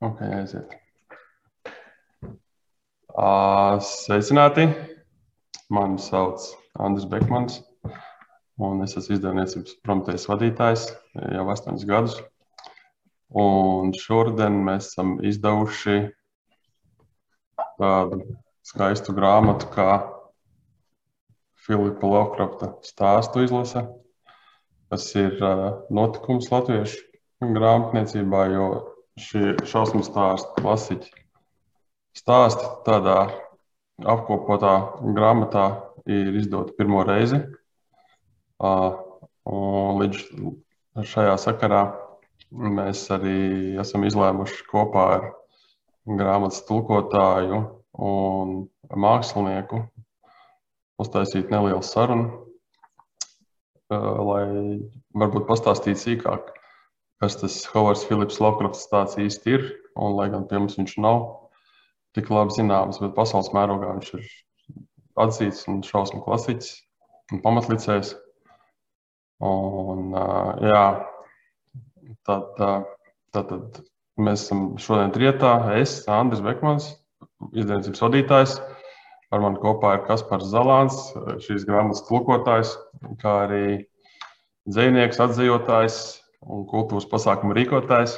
Ok, aiziet. Sveicināti! Mani sauc Andris Bekmans, un es esmu izdevniecības promotejas vadītājs jau astoņus gadus. Un šodien mēs esam izdevuši tādu skaistu grāmatu kā Filipa Lovkrafta stāstu izlase, kas ir notikums latviešu grāmatniecībā, jo šie šausmu stāstu klasiķi stāsti tādā apkopotā grāmatā ir izdota pirmo reizi. Līdz šajā sakarā mēs arī esam izlēmuši kopā ar grāmatas tulkotāju un mākslinieku uztaisīt nelielu sarunu, lai varbūt pastāstītu sīkāk, kas tas Hovards Filips Lovkrafts tāds īsti ir. Un, lai gan pie mums viņš nav tik labi zināms, bet pasaules mērogā viņš ir atzīts un šausmu klasiķis un pamatlicējs. Un, jā, tad, tad, tad mēs esam šodien trietā. Es, Andris Bekmans, izdevniecības vadītājs. Ar mani kopā ir Kaspars Zalāns, šīs grāmatas tulkotājs, kā arī dzinieks, atzījotājs, un kultūras pasākumu rīkotājs.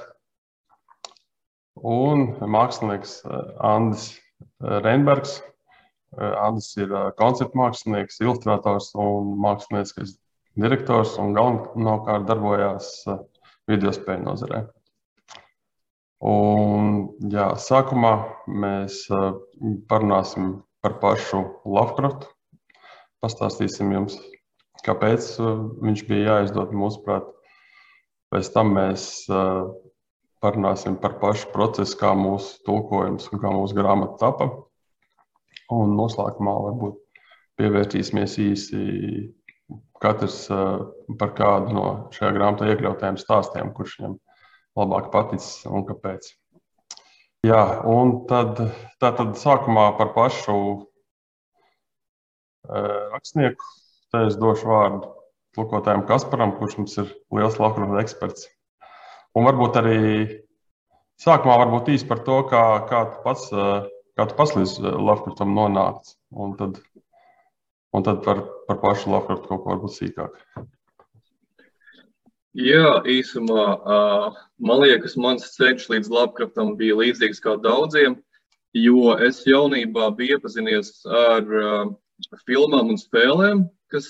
Un mākslinieks eh, Andris eh, Reinbergs. Eh, Andris ir konceptu mākslinieks, ilustrators un mākslinieckais direktors un galvenokārt darbojās video spēļu nozarē. Un, jā, sākumā mēs parunāsim par pašu Lovecraftu. Pastāstīsim jums, kāpēc viņš bija jāizdod mūsuprāt Pēc tam mēs parunāsim par pašu procesu, kā mūsu tulkojums un kā mūsu grāmata tapa. Un noslēgumā varbūt pievērsīsimies īsi katrs par kādu no šajā grāmatā iekļautajiem stāstiem, kurš viņam labāk paticis un kāpēc. Jā, un tad, tā tad sākumā par pašu rakstnieku. Te es došu vārdu tulkotājam Kasparam, kurš mums ir liels Lovecraft eksperts. Un varbūt arī sākumā varbūt īsi par to, kā, kā tu pats, kā tu pats līdz Lovecraftam nonācis. Un tad, un tad par, par pašu Lovecraftu kaut ko varbūt sīkāk. Jā, īsumā man liekas, mans ceļš līdz Lovecraftam bija līdzīgs kā daudziem, jo es jaunībā biju iepazinies ar filmām un spēlēm, kas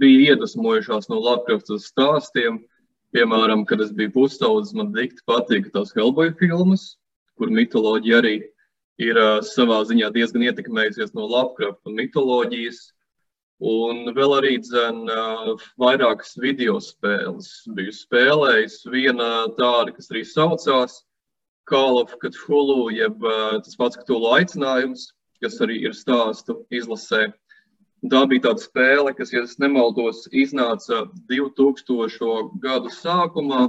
bija iedvesmojušās no Latvijas stāstiem. Piemēram, kad es biju pusaudzis, man dikti patika tās Hellboy filmas, kur mitoloģija arī ir savā ziņā diezgan ietekmējusies no Latvijas mitoloģijas. Un vēl arī dzen, vairākas video spēles. Biju spēlējis viena tāda, kas arī saucās Call of Cthulhu, jeb tas pats Cthulhu aicinājums, kas arī ir stāstu izlasē. Tā bija tāda spēle, kas, ja nemaldos, iznāca 2000. gadu sākumā.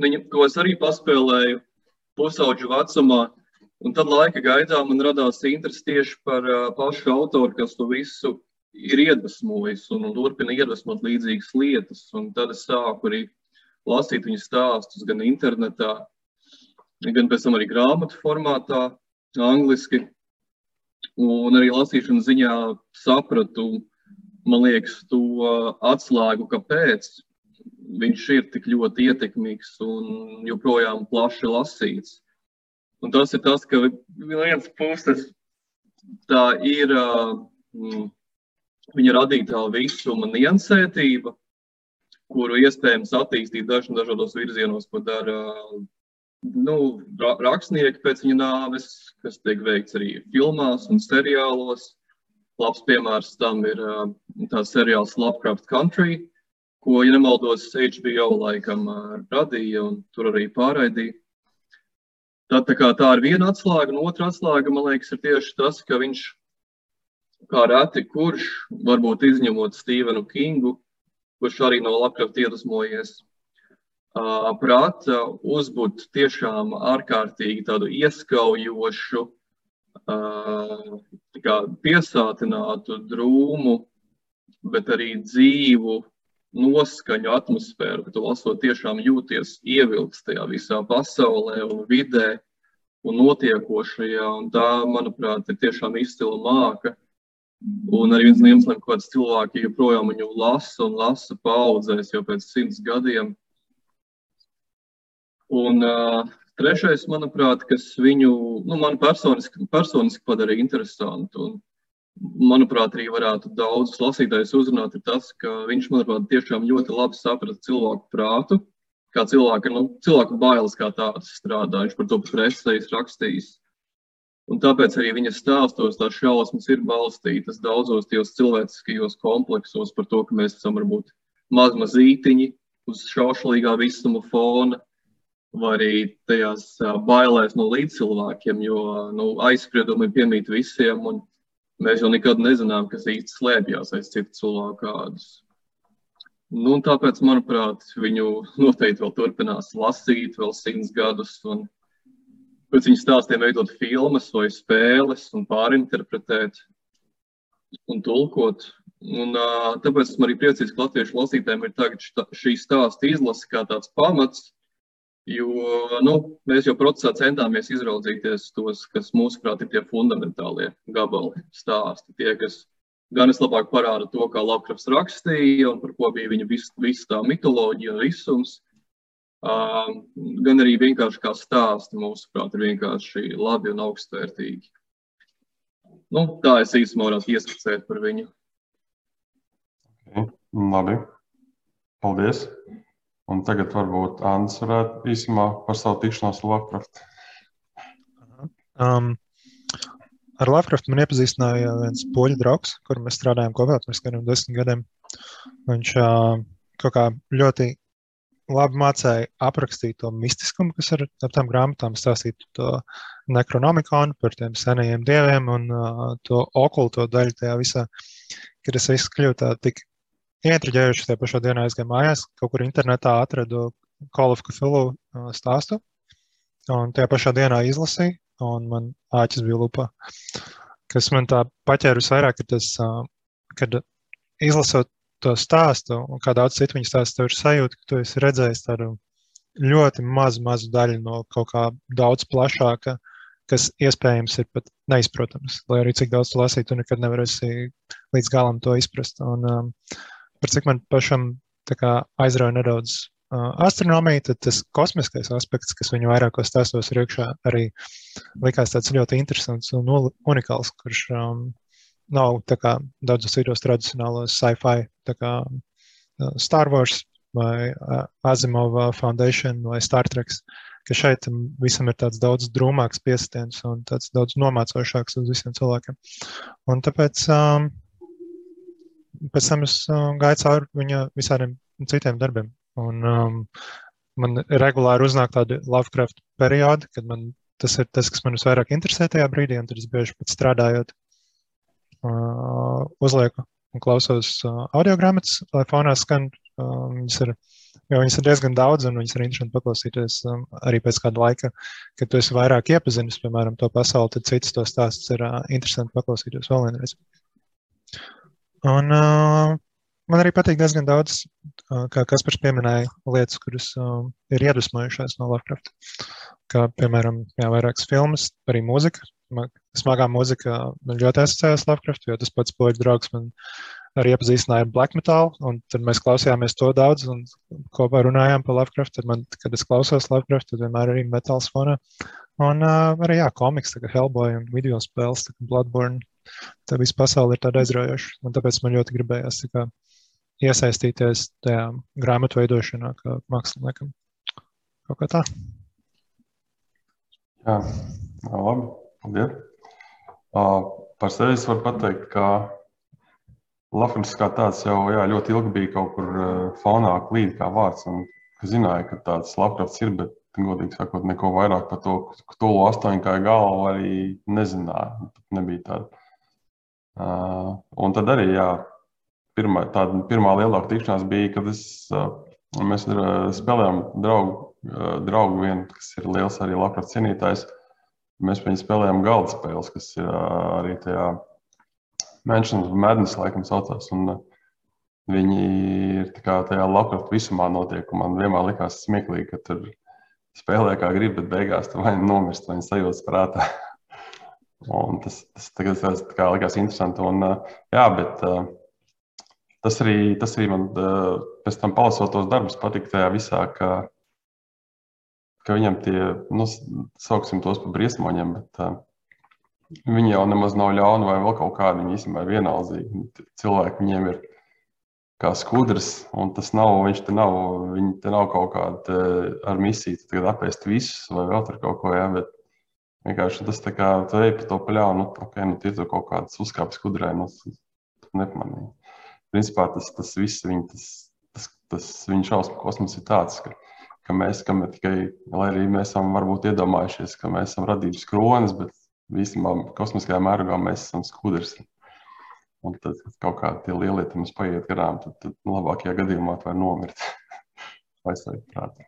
Viņa, ko es arī paspēlēju pusauģu vecumā. Un tad laika gaitā man radās interesi tieši par uh, pašu autoru, kas to visu ir iedvesmojis un, turpina iedvesmot līdzīgas lietas. Un tad es sāku arī lasīt viņu stāstus gan internetā, gan pēc tam arī grāmatu formātā, angliski. Un arī lasīšanas ziņā sapratu, man liekas, to atslēgu, kāpēc viņš ir tik ļoti ietekmīgs un joprojām plaši lasīts. Un tas ir tas, ka viens puses tā ir mm, viņa radītā visuma niansētība, kuru iespējams attīstīt dažādos virzienos, ko dara nu, rakstnieki pēc viņa nāves, kas tiek veikts arī filmās un seriālos. Labs piemērs tam ir tāds seriāls Lovecraft Country, ko, ja nemaldos, HBO laikam radīja un tur arī pārraidīja. Tad, tā, kā, tā ir viena atslēga, un otra atslēga, man liekas, ir tieši tas, ka viņš, kā reti kurš, varbūt izņemot Stevenu Kingu, kurš arī no Lovecraft iedvesmojies, prāta uzbūt tiešām ārkārtīgi tādu ieskaujošu, piesātinātu, drūmu, bet arī dzīvu noskaņu atmosfēru, ka tu lasot tiešām jūties ievilkts tajā visā pasaulē un vidē un notiekošajā. Un tā, manuprāt, ir tiešām izcila māka. Un arī viens no iemesliem, kāds cilvēki joprojām viņu lasa un lasa paudzēs jau pēc simts gadiem. Un uh, trešais, manuprāt, kas viņu, nu, man personiski, personiski padarīja interesantu. Un, manuprāt, arī varētu daudzus lasītājus uzrunāt, ir tas, ka viņš, manuprāt, tiešām ļoti labi saprata cilvēku prātu, kā cilvēka, nu, cilvēku bailes kā tādas strādā. Viņš par to presējas rakstījis. Un tāpēc arī viņa stāstos tās šausmas ir balstītas daudzos tajos cilvēciskajos kompleksos par to, ka mēs esam varbūt maz mazītiņi uz šaušalīgā visuma fona, vai arī tajās bailēs no līdzcilvēkiem, jo nu, aizspriedumi piemīt visiem. Un, Mēs jau nekad nezinām, kas īsti slēpjas aiz citu cilvēku kādus. Nu, tāpēc, manuprāt, viņu noteikti vēl turpinās lasīt, vēl simts gadus. Un pēc viņa stāstiem veidot filmas vai spēles un pārinterpretēt un tulkot. Un, tāpēc esmu arī priecīgs, ka latviešu lasītājiem ir tagad šī stāsta izlase kā tāds pamats, Jo nu, mēs jau procesā centāmies izraudzīties tos, kas mūsuprāt ir tie fundamentālie gabali, stāsti. Tie, kas gan vislabāk parāda to, kā Lovecrafts rakstīja un par ko bija viņa vis, visa tā mitoloģija un visums. Gan arī vienkārši kā stāsti, mūsuprāt, ir vienkārši labi un augstvērtīgi. Nu, tā es īstenībā varētu ieskicēt par viņu. Labi. Paldies! Un tagad varbūt Anna varētu īsumā par savu tikšanos ar Lovecraft. Um, ar Lovecraft man iepazīstināja viens poļu draugs, kur mēs strādājām kopā pirms kādiem desmit gadiem. Viņš uh, kaut kā ļoti labi mācīja aprakstīt to mistiskumu, kas ir ap tām grāmatām, stāstīt to nekronomikonu par tiem senajiem dieviem un uh, to okulto daļu tajā visā, ka tas viss kļūst tik Ietriģējuši tajā pašā dienā aizgāju mājās, kaut kur internetā atradu of Cthulhu uh, stāstu. Un tajā pašā dienā izlasīju, un man āķis bija lupā. Kas man tā paķēra visvairāk, ir tas, uh, kad izlasot to stāstu, un kā daudz citu viņa stāstu, tev ir sajūta, ka tu esi redzējis tādu ļoti mazu, mazu daļu no kaut kā daudz plašāka, kas iespējams ir pat neizprotams. Lai arī cik daudz tu lasīji, tu nekad nevarēsi līdz galam to izprast. Un, um, par cik man pašam aizrauja nedaudz uh, astronomija, tad tas kosmiskais aspekts, kas viņu vairākos stāstos ir iekšā, arī likās tāds ļoti interesants un unikāls, kurš um, nav kā daudzos citos tradicionālos sci-fi, kā uh, Star Wars vai uh, Asimova Foundation vai Star Trek, ka šeit visam ir tāds daudz drūmāks piestiens un tāds daudz nomācošāks uz visiem cilvēkiem. Un tāpēc um, pēc tam es uh, gāju cauri viņa visādiem citiem darbiem. Un, um, man regulāri uznāk tādi Lovecraft periodi, kad man tas ir tas, kas man visvairāk interesē tajā brīdī, un tad es bieži pat strādājot, uh, uzlieku un klausos uh, audio grāmatas, lai fonā skan. Uh, viņas ir, jo viņas ir diezgan daudz, un viņas ir interesanti paklausīties um, arī pēc kāda laika, kad tu esi vairāk iepazinis, piemēram, to pasauli, tad citas to stāstus ir uh, interesanti paklausīties vēl vienreiz. Un, uh, man arī patīk diezgan daudz, uh, kā Kaspars pieminēja, lietas, kuras uh, ir iedvesmojušās no Lovecraft. Kā, piemēram, jā, vairākas filmas, arī mūzika. Smagā mūzika man ļoti asociējas Lovecraft, jo tas pats poļu draugs man arī iepazīstināja ar black metal, un tad mēs klausījāmies to daudz un kopā runājām par Lovecraft. Tad man, kad es klausos Lovecraft, tad vienmēr arī metāls fonā. Un uh, arī jā, komiks, kā Hellboy un video spēles, kā Bloodborne tā visa pasaule ir tāda aizraujoša. Un tāpēc man ļoti gribējās kā, iesaistīties tajā grāmatu veidošanā, kā māksliniekam. Kaut kā tā. Jā, labi. Paldies. Uh, par sevi es varu pateikt, ka Lafrits kā tāds jau jā, ļoti ilgi bija kaut kur fonā klīd kā vārds. Un zināja, ka tāds Lafrits ir, bet, godīgi sakot, neko vairāk par to Ktulu astoņkāju galvu arī nezināja. Nebija tāda un tad arī jā, pirmā, tāda pirmā lielāka tikšanās bija, kad es, uh, mēs uh, spēlējām draugu, draugu vienu, kas ir liels arī labprāt cienītājs. Mēs viņu spēlējām galda spēles, kas ir arī tajā Mansion of Madness laikam saucās. Un, viņi ir tajā labprāt visumā notiek. Man vienmēr likās smieklīgi, ka tur spēlē kā grib, bet beigās tu vai nu nomirst, vai sajūtas prātā. Un tas, tas tagad tas kā likās interesanti. Un, jā, bet tas arī, tas arī man pēc tam palasot tos darbus patika tajā visā, ka, ka viņam tie, nu, sauksim tos par briesmoņiem, bet viņi jau nemaz nav ļauni vai vēl kaut kādi. Viņi īstenībā ir vienaldzīgi. Cilvēki viņiem ir kā skudrs, un tas nav, viņš te nav, viņi te nav kaut kāda ar misiju, tagad apēst visus vai vēl tur kaut ko, jā, bet vienkārši tas tā kā, tu ej pa to pļāvu, nu, ok, nu, tie tur kaut kādas uzkāpes skudrē, nu, nepamanīja. Principā tas, tas viss, viņi, tas, tas, tas viņa šausmu kosmos ir tāds, ka, ka mēs, ka mēs tikai, lai arī mēs esam varbūt iedomājušies, ka mēs esam radības kronis, bet īstenībā kosmiskajā mērogā mēs esam skudrs. Un tad, kad kaut kādi lielie mums paiet garām, tad, tad labākajā gadījumā var nomirt. Vai saprāt?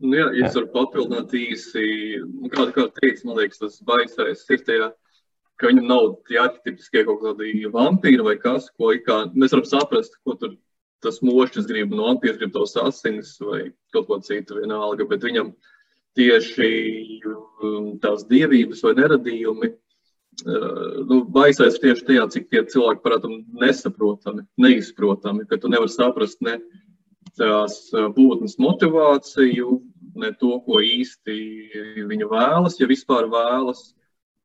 Nu, jā, es varu papildināt īsi, nu, kāda kā teica, man liekas, tas baisais ir tajā, ka viņam nav tie arhetipiskie kaut kādi vampīri vai kas, ko kā, mēs varam saprast, ko tur tas mošķis grib, no vampīrs grib tos asinis vai kaut ko citu vienalga, bet viņam tieši um, tās dievības vai neradījumi. Uh, nu, baisais tieši tajā, cik tie cilvēki parādām nesaprotami, neizprotami, ka tu nevari saprast ne tās uh, būtnes motivāciju, ne to, ko īsti viņa vēlas, ja vispār vēlas.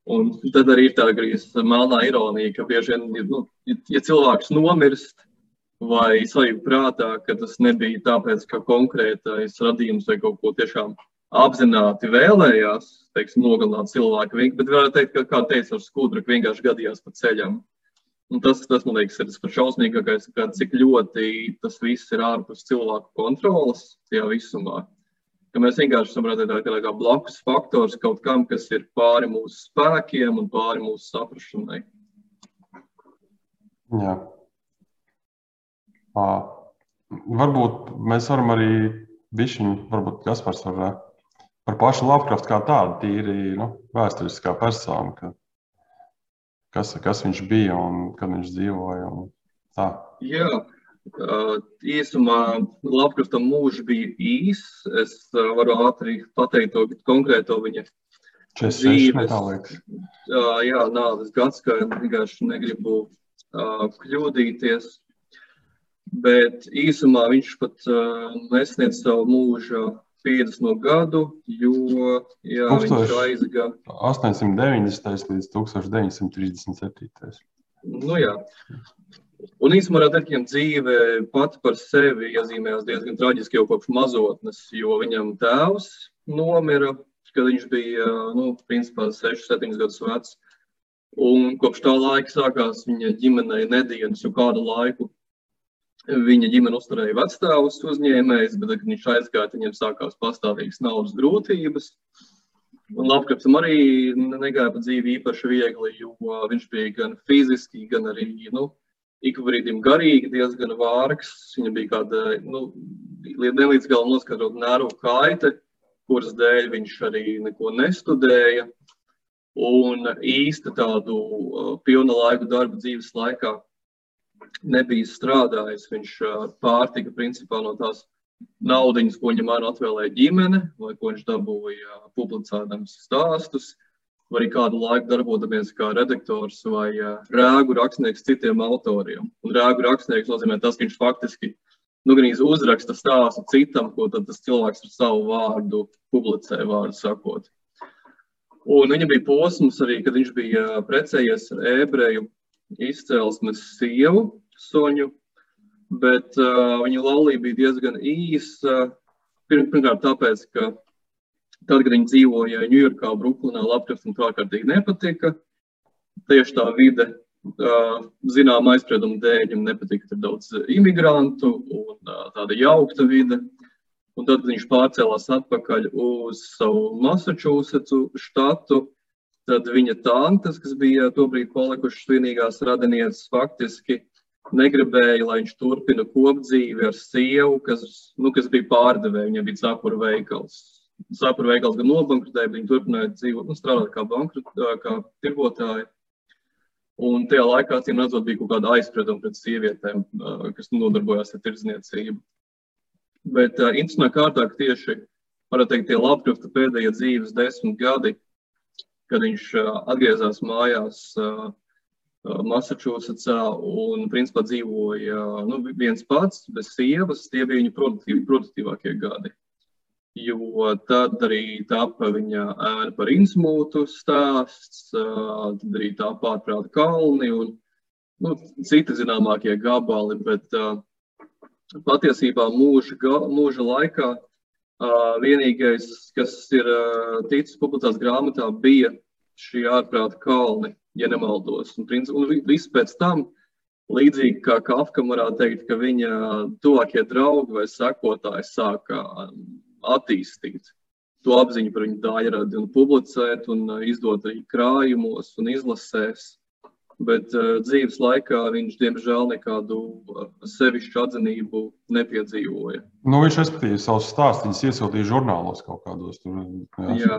Un tad arī ir tā melnā ironija, ka bieži vien, nu, ja cilvēks nomirst, vai sajūta prātā, ka tas nebija tāpēc, ka konkrētais radījums vai kaut ko tiešām apzināti vēlējās teiksim, nogalināt cilvēku, bet varētu teikt, ka, kā teica ar skudru, vienkārši gadījās pa ceļam. Un tas, tas, man liekas, ir tas šausmīgākais, ka cik ļoti tas viss ir ārpus cilvēku kontrolas tajā visumā. Ka mēs vienkārši esam redzējuši kā, blakus faktors kaut kam, kas ir pāri mūsu spēkiem un pāri mūsu saprašanai. Jā. À, varbūt mēs varam arī bišķiņu, varbūt Kaspars var par pašu Lovecraftu kā tādu, tīri nu, vēsturiskā persona, ka, kas, kas viņš bija un kad viņš dzīvoja. Tā. Jā, īsumā Lovecraftam mūžs bija īs. Es varu ātri pateikt to konkrēto viņa 46. Jā, nāves gads, ka vienkārši negribu kļūdīties. Bet īsumā viņš pat nesniedz savu mūžu 50 gadu, jo jā, viņš aizgāja 890 līdz 1937. Nu, jā. Un ka viņam dzīve pati par sevi iezīmējās diezgan traģiski jau kopš mazotnes, jo viņam tēvs nomira, kad viņš bija nu, principā 6, 7 gadus vecs. Un kopš tā laika sākās viņa ģimenei nedēļas jau kādu laiku. Viņa ģimene uzturēja vecstāvus uzņēmējus, bet, kad viņš aizgāja, viņiem sākās pastāvīgas naudas grūtības. Un Lapkapam arī negāja pa dzīvi īpaši viegli, jo viņš bija gan fiziski, gan arī nu, ik brīdim garīgi diezgan vārgs. Viņam bija kāda nu, nelīdz galam noskatot nervu kaite, kuras dēļ viņš arī neko nestudēja. Un īsti tādu pilna laika darba dzīves laikā nebija strādājis. Viņš pārtika principā no tās naudas, ko viņam atvēlēja ģimene, vai ko viņš dabūja publicēdams stāstus, arī kādu laiku darbojamies kā redaktors vai rēgu rakstnieks citiem autoriem. Un rēgu rakstnieks nozīmē tas, ka viņš faktiski nu, uzraksta stāstu citam, ko tas cilvēks ar savu vārdu publicē, vārdu sakot. Un viņam bija posms arī, kad viņš bija precējies ar ebreju izcelsmes sievu, Soņu, bet uh, viņa laulība bija diezgan īsa. Pirmkārt, tāpēc, ka tad, kad viņi dzīvoja Ņujorkā, Brooklynā, Latvijas tā ārkārtīgi nepatika. Tieši tā vide, zinām, aizspriedumu dēļ viņam nepatika, ka ir daudz imigrantu un tāda jaukta vide. Un tad, kad viņš pārcēlās atpakaļ uz savu Massachusetts štatu, tad viņa tantes, kas bija tobrīd palikušas vienīgās radinieces, faktiski negribēja, lai viņš turpina kopdzīvi ar sievu, kas, nu, kas bija pārdevēja. Viņam bija cepura veikals. Cepura veikals gan nobankrutēja, bet viņi turpināja dzīvot, nu, strādāt kā, bankrut, kā tirgotāji. Un tajā laikā, acīm redzot, bija kaut kāda aizsprieduma pret sievietēm, kas nodarbojās ar tirdzniecību. Bet uh, interesantā kārtā, ka tieši teikt, tie Lapkrafta pēdējie dzīves desmit gadi, kad viņš uh, atgriezās mājās uh, Massachusettsā un principā dzīvoja nu, viens pats, bez sievas, tie bija viņa produktīv, produktīvākie gadi jo tad arī tapa viņa ēna par insmūtu stāsts, tad arī tā pārprāta kalni un nu, citi zināmākie gabali, bet patiesībā mūža, mūža laikā vienīgais, kas ir ticis publicēts grāmatā, bija šī ārprāta kalni, ja nemaldos. Un, un viss pēc tam, līdzīgi kā Kafkam varētu teikt, ka viņa tuvākie draugi vai sekotāji sāka attīstīt to apziņu par viņu daļradi un publicēt un uh, izdot arī krājumos un izlasēs. Bet uh, dzīves laikā viņš, diemžēl, nekādu uh, sevišķu atzinību nepiedzīvoja. Nu, viņš respektīvi savus stāstus iesūtīja žurnālos kaut kādos. Tur, jā,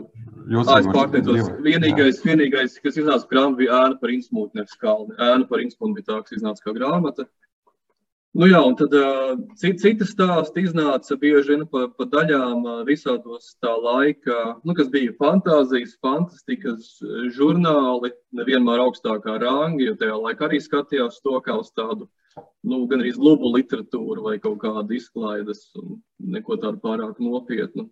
jā. Tā es pārteicos. Vienīgais, vienīgais, kas iznāca grāmatā, bija ēna par insmūtu, nevis kalni. Ēna par insmūtu bija tā, kas iznāca kā grāmata. Nu jā, un tad citas stāsti iznāca bieži vien pa, pa daļām visādos tā laika, nu, kas bija fantāzijas, fantastikas žurnāli, nevienmēr augstākā ranga, jo tajā laikā arī skatījās to kā uz tādu, nu, gan arī lubu literatūru vai kaut kādu izklaides un neko tādu pārāk nopietnu.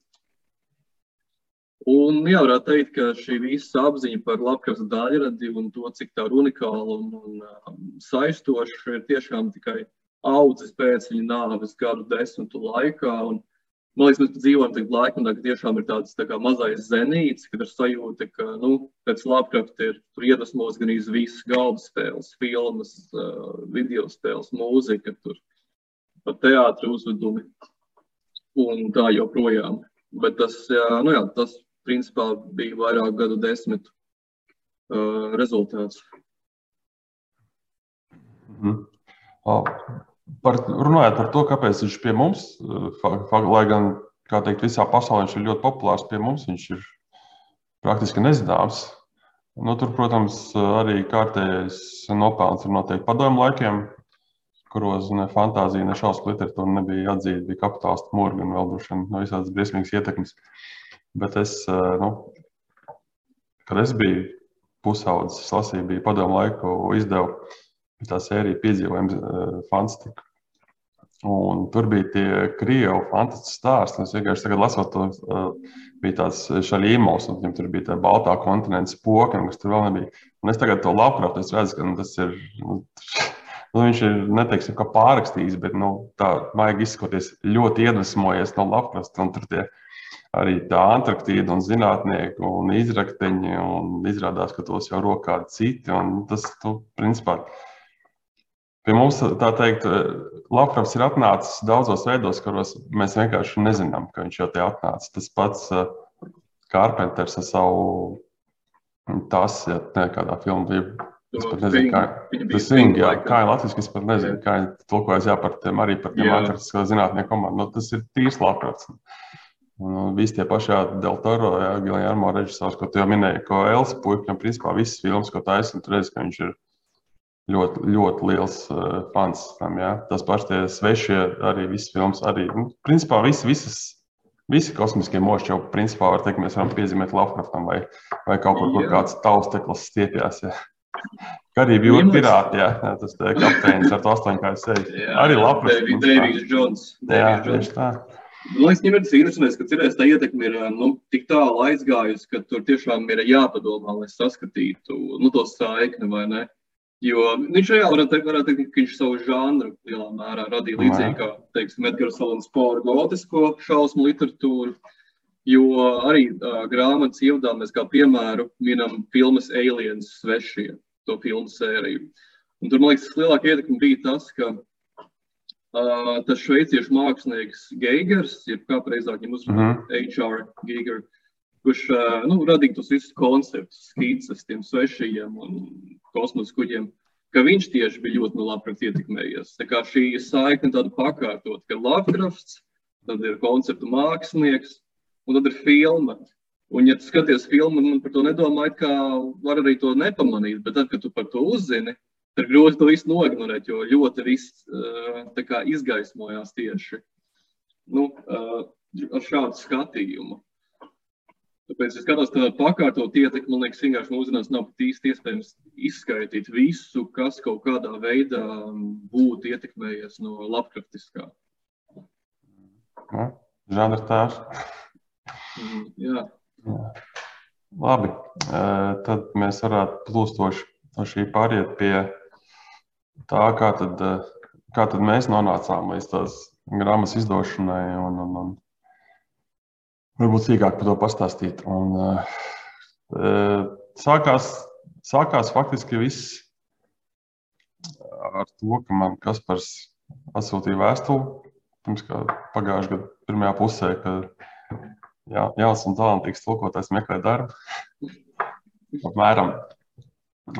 Un jā, varētu teikt, ka šī visa apziņa par labklājības daļradi un to, cik tā ir unikāla un, un saistoša, ir tiešām tikai audzis pēc viņa nāves gadu desmitu laikā. Un, man liekas, mēs dzīvojam tādā laikā, kad tiešām ir tāds tā kā mazais zenīts, kad ir sajūta, ka nu, pēc Lapkrafta ir iedvesmos gan visas galda spēles, filmas, uh, video spēles, mūzika, tur pat teātri uzvedumi un tā joprojām. Bet tas, jā, nu jā, tas principā bija vairāk gadu desmitu uh, rezultāts. Mm -hmm. Par, runājot par to, kāpēc viņš pie mums, eh, lai gan, kā teikt, visā pasaulē viņš ir ļoti populārs, pie mums viņš ir praktiski nezināms. Nu, tur, protams, arī kārtējais nopelns ir noteikti padomu laikiem, kuros ne fantāzija, ne šausmu literatūra nebija atzīta, bija kapitālistu mūri un vēl droši vien no visādas briesmīgas ietekmes. Bet es, eh, nu, kad es biju pusaudzis, lasīju, bija padomu laiku izdevu tā sērija piedzīvojums uh, fantastika. Un tur bija tie krievu fantastiski stāsti. Es vienkārši tagad lasot to, uh, bija tāds šaļīmos, un viņam tur bija tā baltā kontinenta spoka, kas tur vēl nebija. Un es tagad to labprāt, es redzu, ka nu, tas ir, nu, nu, viņš ir, neteiksim, kā pārrakstījis, bet, nu, tā maigi izskoties ļoti iedvesmojies no labprāt, un tur tie arī tā Antarktīda un zinātnieki un izrakteņi, un izrādās, ka tos jau rokā citi, un tas, tu, principā, Pie mums, tā teikt, Lavkravs ir atnācis daudzos veidos, kuros mēs vienkārši nezinām, ka viņš jau te atnācis. Tas pats Kārpenters ar savu tas, ja ne kādā filmā bija. Es pat nezinu, kā tas ir. Kā ir latviešu, es pat nezinu, kā ir tulkojas jā, par tiem, arī par tiem ārkārtas zinātnieku komandu. Nu, tas ir tīrs Lavkravs. Un visi tie paši Del Toro, Giljārmo režisors, ko tu jau minēji, ko Elsa puikas, principā visas filmas, ko taisa, un tu redzi, ka viņš ir ļoti, ļoti liels uh, fans tam. Ja? Tas pats tie svešie, arī visas filmas, arī, nu, principā visi, visas, visi kosmiskie moši jau, principā, var teikt, mēs varam piezīmēt Lovecraftam vai, vai kaut kur, kur kāds tausteklis stiepjas. Ja? Karību jūras pirāti, jā, tas ir kapteinis ar to astoņkāju seju. Arī Lovecrafts. Davids Jones. Jā, tieši tā. Man liekas, viņam ir tas interesants, ka cerēs tā ietekme ir nu, tik tālu aizgājusi, ka tur tiešām ir jāpadomā, lai saskatītu nu, to saikni vai ne. Jo viņš jau varētu varētu teikt, ka viņš savu žanru lielā mērā radīja līdzīgi kā, teiksim, Edgars Alans Power gotisko šausmu literatūru. Jo arī uh, grāmatas ievadā mēs kā piemēru minam filmas Aliens svešie, to filmu sēriju. Un tur, man liekas, lielākā ietekme bija tas, ka uh, tas šveiciešu mākslinieks Geigers, jeb kā precīzāk viņam uzmanīja, mm. H.R. Geiger, kurš uh, nu, radīja tos visus konceptus, skices tiem svešajiem un kosmosa kuģiem, ka viņš tieši bija ļoti no Lovecrafta ietekmējies. Tā kā šī saikne tāda pakārtot, ka Lovecrafts, tad ir konceptu mākslinieks, un tad ir filma. Un, ja tu skaties filmu, un par to nedomā, kā var arī to nepamanīt, bet tad, kad tu par to uzzini, tad grūti to visu noignorēt, jo ļoti viss uh, izgaismojās tieši nu, uh, ar šādu skatījumu. Tāpēc, ja skatos tādā pakārtot ietekmi, man liekas, vienkārši mūsdienās nav pat īsti iespējams izskaidrot visu, kas kaut kādā veidā būtu ietekmējies no labkraftiskā. Ja, Žanra tēvs. Mm, jā. jā. Labi, tad mēs varētu plūstoši no šī pāriet pie tā, kā tad, kā tad mēs nonācām līdz tās grāmatas izdošanai un, un, un varbūt sīkāk par to pastāstīt. Un, uh, sākās, sākās faktiski viss ar to, ka man Kaspars atsūtīja vēstuli pirms pagājušā gada pirmajā pusē, ka jā, jauns un talantīgs tulkotājs meklē darbu. Apmēram.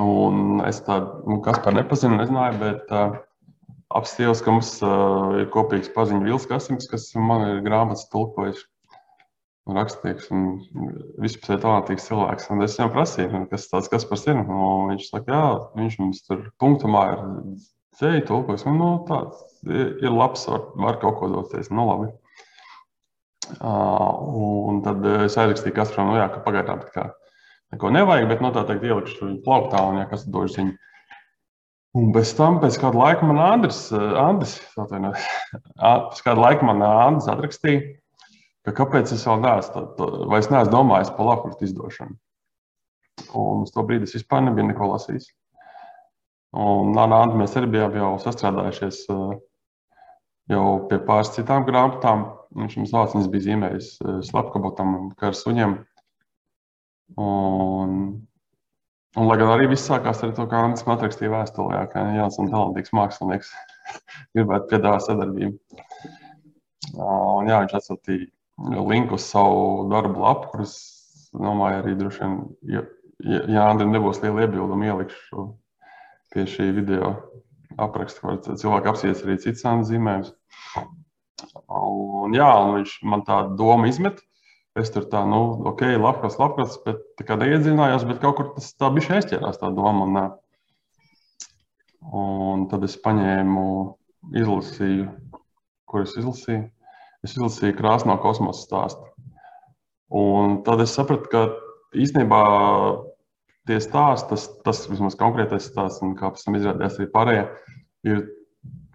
Un es tādu, nu, kas par nepazinu, nezināju, bet uh, apstījos, ka mums uh, ir kopīgs paziņu Vils Kasims, kas man ir grāmatas tulkojis rakstnieks un vispār talantīgs cilvēks. Un es viņam prasīju, nu, kas tas kas par ir. Un viņš saka, jā, viņš mums tur punktumā ir dzēja tulkojis. Nu, tāds ir labs, var, var kaut ko doties. Nu, labi. Uh, un tad es aizrakstīju Kasparam, nu, jā, ka pagaidām tā kā neko nevajag, bet no nu, tā teikt ielikšu viņu plauktā un, ja kas došu ziņu. Un bez tam, pēc kāda laika man Andris, Andris, atvainojiet, pēc kāda laika man Andris atrakstīja, ka kāpēc es vēl neesmu, vairs neesmu domājis par lapkrustu izdošanu. Un uz to brīdi es vispār nebiju neko lasījis. Un Nāna Anta mēs arī bijām jau sastrādājušies jau pie pāris citām grāmatām. Viņš mums vārds viņas bija zīmējis slepkabotam un karsuņiem. Un, un lai gan arī viss sākās ar to, kā Andris man atrakstīja vēstulē, ka Jānis un talantīgs mākslinieks gribētu piedāvāt sadarbību. Un jā, viņš atsūtīja linku uz savu darbu lapu, kuras, domāju, arī droši vien, ja, ja Andriem nebūs liela iebilduma, ielikšu pie šī video apraksta, kur cilvēki apsies arī citas Andrēs zīmējumus. Un, jā, un viņš man tādu domu izmet. Es tur tā, nu, ok, labs, labs, bet tā kā neiedziļinājos, bet kaut kur tas tā bija aizķērās tā doma. Un, un tad es paņēmu, izlasīju, kuras izlasīju es izlasīju krāsno kosmosa stāstu. Un tad es sapratu, ka īstenībā tie stāsti, tas, tas vismaz konkrētais stāsts, un kā pēc tam izrādījās arī pārējie, ir,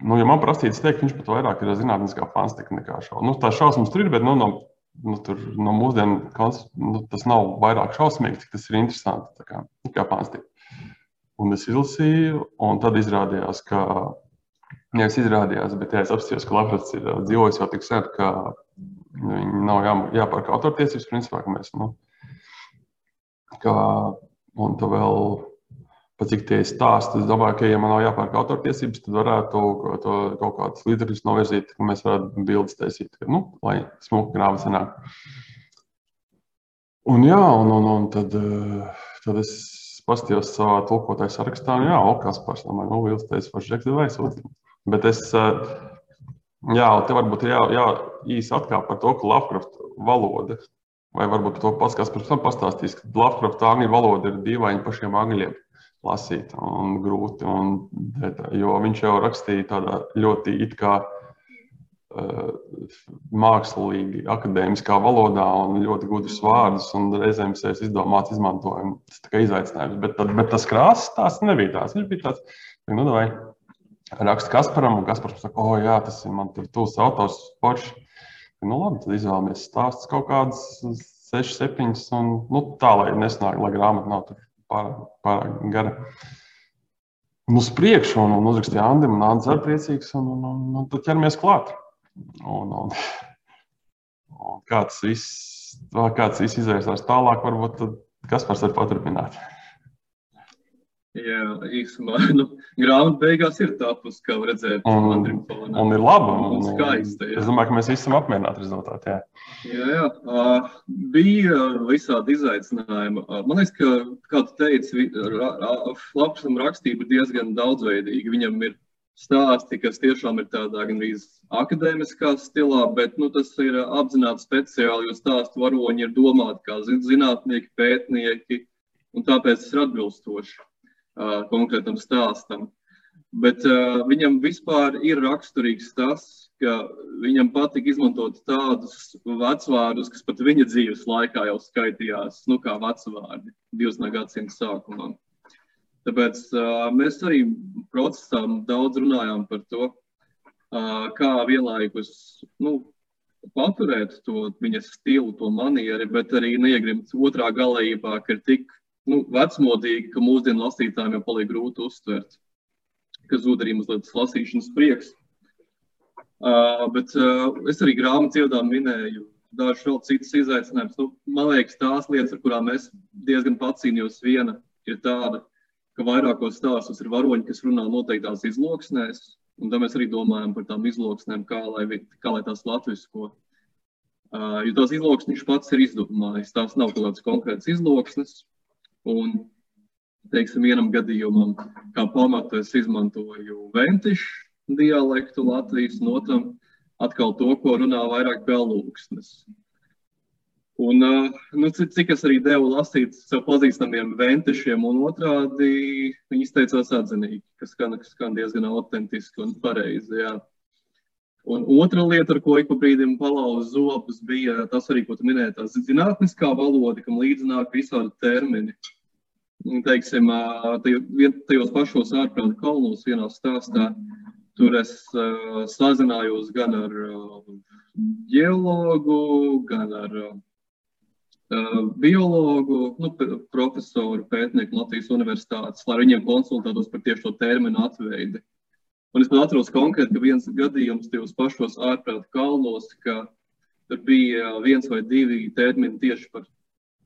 nu, ja man prasīts teikt, viņš pat vairāk ir zinātniskā fantastika nekā šausmas. Nu, tā šausmas tur ir, bet nu, no, nu, tur, no mūsdienu nu, tas nav vairāk šausmīgi, cik tas ir interesanti, kā, kā fantastika. Un es izlasīju, un tad izrādījās, ka Nevis izrādījās, bet jā, es apstājos, ka Latvijas ir dzīvojis jau tik sen, ka viņi nav jā, jāpārk autortiesības, principā, ka mēs, nu, ka, un tu vēl, pat cik tie stāsti, es domāju, ka, ja man nav jāpārk autortiesības, tad varētu to, kaut kādus līdzekļus novirzīt, ka mēs varētu bildes taisīt, ka, nu, lai smuka grāmata sanāk. Un jā, un, un, un tad, tad es paskatījos savā tulkotāju sarakstā, un jā, Okas pārs, domāju, nu, Vils teica, paši Džeks, vai sūtīt. Bet es, jā, te varbūt jā, jā, īsi atkāp par to, ka Lovecraft valoda, vai varbūt to kas pēc tam pastāstīs, ka Lovecraft angļu valoda ir dīvaini pašiem angļiem lasīt un grūti, un, jo viņš jau rakstīja tādā ļoti it kā mākslīgi, akadēmiskā valodā un ļoti gudrus vārdus, un reizēm es izdomāts izmantojumu. Tas kā izaicinājums, bet, tad, bet tas krāsas tās nebija tās. Viņš bija tāds, nu, vai raksta Kasparam, un Kaspars saka, o, jā, tas ir man tur tūs autors, forši. Nu, labi, tad izvēlamies stāstus kaut kādas 6, 7, un nu, tā, lai nesnāk, lai grāmata nav pārāk, pārāk gara. Un uz priekšu, un, un uzrakstīja Andim, un Andris arī priecīgs, un, un, un, un tad ķeramies klāt. Un, un, un kā tas viss, kā tas viss izvērsās tālāk, varbūt Kaspars var paturpināt. Jā, īstenībā nu, grāmata beigās ir tapusi, kā redzēt, un, un ir laba. Un, un skaista. Jā. Es domāju, ka mēs visi esam apmierināti rezultātā. Jā, jā, jā. Uh, bija visādi izaicinājumi. Uh, man liekas, ka, kā tu teici, Lapsam rakstība ir diezgan daudzveidīga. Viņam ir stāsti, kas tiešām ir tādā gandrīz akadēmiskā stilā, bet nu, tas ir apzināti speciāli, jo stāstu varoņi ir domāti kā zinātnieki, pētnieki, un tāpēc tas ir atbilstoši uh, konkrētam stāstam. Bet uh, viņam vispār ir raksturīgs tas, ka viņam patīk izmantot tādus vecvārdus, kas pat viņa dzīves laikā jau skaitījās, nu, kā vecvārdi 20. gadsimta sākumā. Tāpēc uh, mēs arī procesā daudz runājām par to, uh, kā vienlaikus nu, paturēt to viņa stilu, to manieri, bet arī neiegrimt otrā galējībā, ka ir tik nu, vecmodīgi, ka mūsdienu lasītājiem jau paliek grūti uztvert, ka zūd arī mazliet tas lasīšanas prieks. Uh, bet uh, es arī grāmatu ievadā minēju dažus vēl citus izaicinājumus. Nu, man liekas, tās lietas, ar kurām es diezgan pacīnījos, viena ir tāda, ka vairākos stāstos ir varoņi, kas runā noteiktās izloksnēs, un tad mēs arī domājam par tām izloksnēm, kā lai, kā lai tās latvisko. Uh, jo tās izloksnes viņš pats ir izdomājis. Tās nav kaut kādas konkrētas izloksnes, Un, teiksim, vienam gadījumam, kā pamatu, es izmantoju ventišu dialektu Latvijas, un otram atkal to, ko runā vairāk galūksnes. Un, nu, cik, es arī devu lasīt sev pazīstamiem ventišiem, un otrādi viņi izteicās atzinīgi, kas skan, kas skan diezgan autentiski un pareizi. Jā. Un otra lieta, ar ko ik pa brīdim palauza zobus, bija tas arī, ko tu minēji, tā zinātniskā valoda, kam līdzināk visādi termini. Teiksim, tajos pašos ārprāta kalnos vienā stāstā, tur es uh, sazinājos gan ar uh, ģeologu, gan ar uh, biologu, nu, profesoru, pētnieku Latvijas universitātes, lai viņiem konsultētos par tieši šo terminu atveidi. Un es pat atceros konkrēti, ka viens gadījums tajos pašos ārprāta kalnos, ka tur bija viens vai divi termini tieši par